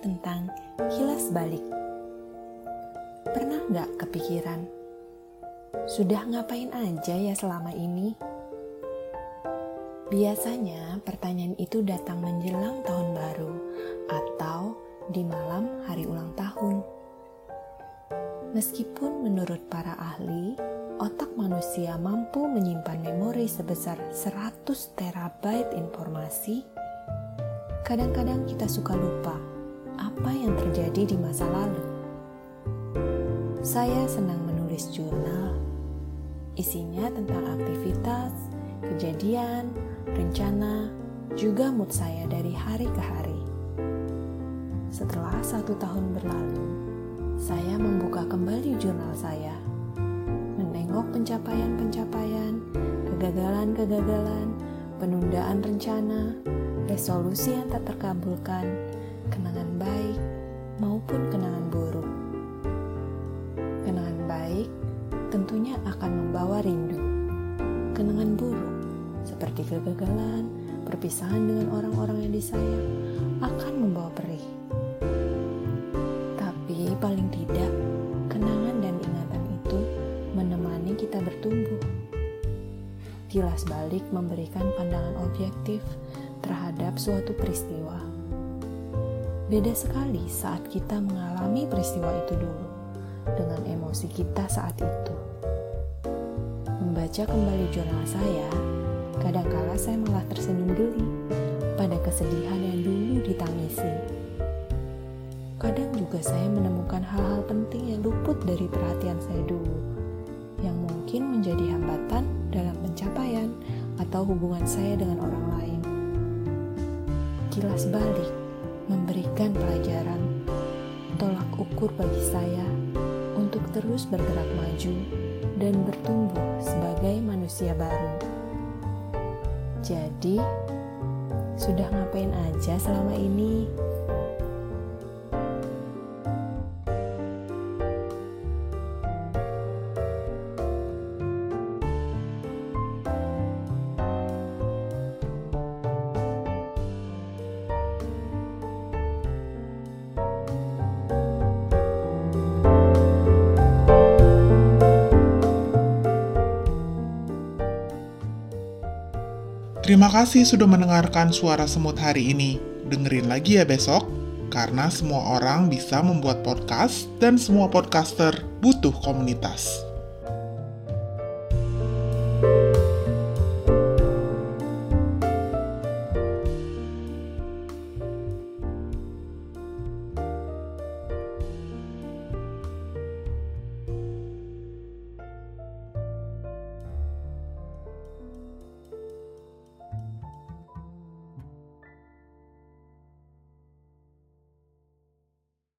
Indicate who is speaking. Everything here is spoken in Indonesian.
Speaker 1: tentang kilas balik. Pernah nggak kepikiran? Sudah ngapain aja ya selama ini? Biasanya pertanyaan itu datang menjelang tahun baru atau di malam hari ulang tahun. Meskipun menurut para ahli, otak manusia mampu menyimpan memori sebesar 100 terabyte informasi, kadang-kadang kita suka lupa terjadi di masa lalu. Saya senang menulis jurnal. Isinya tentang aktivitas, kejadian, rencana, juga mood saya dari hari ke hari. Setelah satu tahun berlalu, saya membuka kembali jurnal saya, menengok pencapaian-pencapaian, kegagalan-kegagalan, penundaan rencana, resolusi yang tak terkabulkan, kenangan baik maupun kenangan buruk. Kenangan baik tentunya akan membawa rindu. Kenangan buruk seperti kegagalan, perpisahan dengan orang-orang yang disayang akan membawa perih. Tapi paling tidak, kenangan dan ingatan itu menemani kita bertumbuh. Kilas balik memberikan pandangan objektif terhadap suatu peristiwa. Beda sekali saat kita mengalami peristiwa itu dulu dengan emosi kita saat itu. Membaca kembali jurnal saya, kadangkala saya malah tersenyum geli pada kesedihan yang dulu ditangisi. Kadang juga saya menemukan hal-hal penting yang luput dari perhatian saya dulu, yang mungkin menjadi hambatan dalam pencapaian atau hubungan saya dengan orang lain. Kilas balik memberikan pelajaran tolak ukur bagi saya untuk terus bergerak maju dan bertumbuh sebagai manusia baru. Jadi, sudah ngapain aja selama ini?
Speaker 2: Terima kasih sudah mendengarkan suara semut hari ini. Dengerin lagi ya besok, karena semua orang bisa membuat podcast dan semua podcaster butuh komunitas.